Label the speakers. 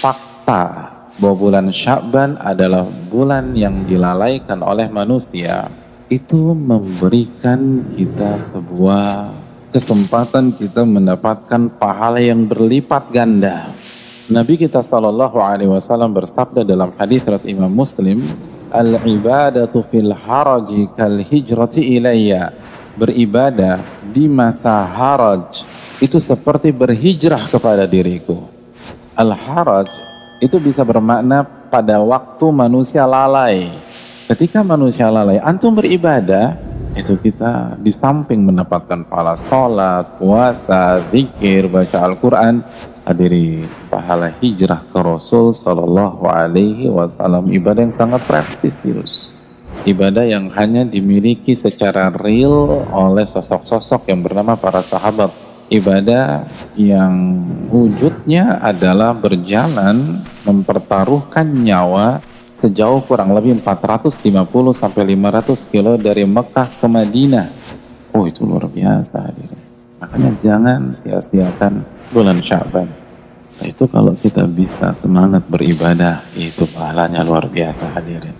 Speaker 1: fakta bahwa bulan Sya'ban adalah bulan yang dilalaikan oleh manusia itu memberikan kita sebuah kesempatan kita mendapatkan pahala yang berlipat ganda. Nabi kita Shallallahu Alaihi Wasallam bersabda dalam hadis riwayat Imam Muslim, al ibadatu fil haraji kal hijrati ilayya. Beribadah di masa haraj itu seperti berhijrah kepada diriku. Al haraj itu bisa bermakna pada waktu manusia lalai. Ketika manusia lalai, antum beribadah, itu kita di samping mendapatkan pahala sholat, puasa, zikir, baca Al-Quran, hadiri pahala hijrah ke Rasul Sallallahu Alaihi Wasallam. Ibadah yang sangat prestisius ibadah yang hanya dimiliki secara real oleh sosok-sosok yang bernama para sahabat ibadah yang wujudnya adalah berjalan mempertaruhkan nyawa sejauh kurang lebih 450 sampai 500 kilo dari Mekah ke Madinah. Oh itu luar biasa. Makanya jangan sia-siakan bulan Syaban. Nah, itu kalau kita bisa semangat beribadah, itu pahalanya luar biasa hadirin.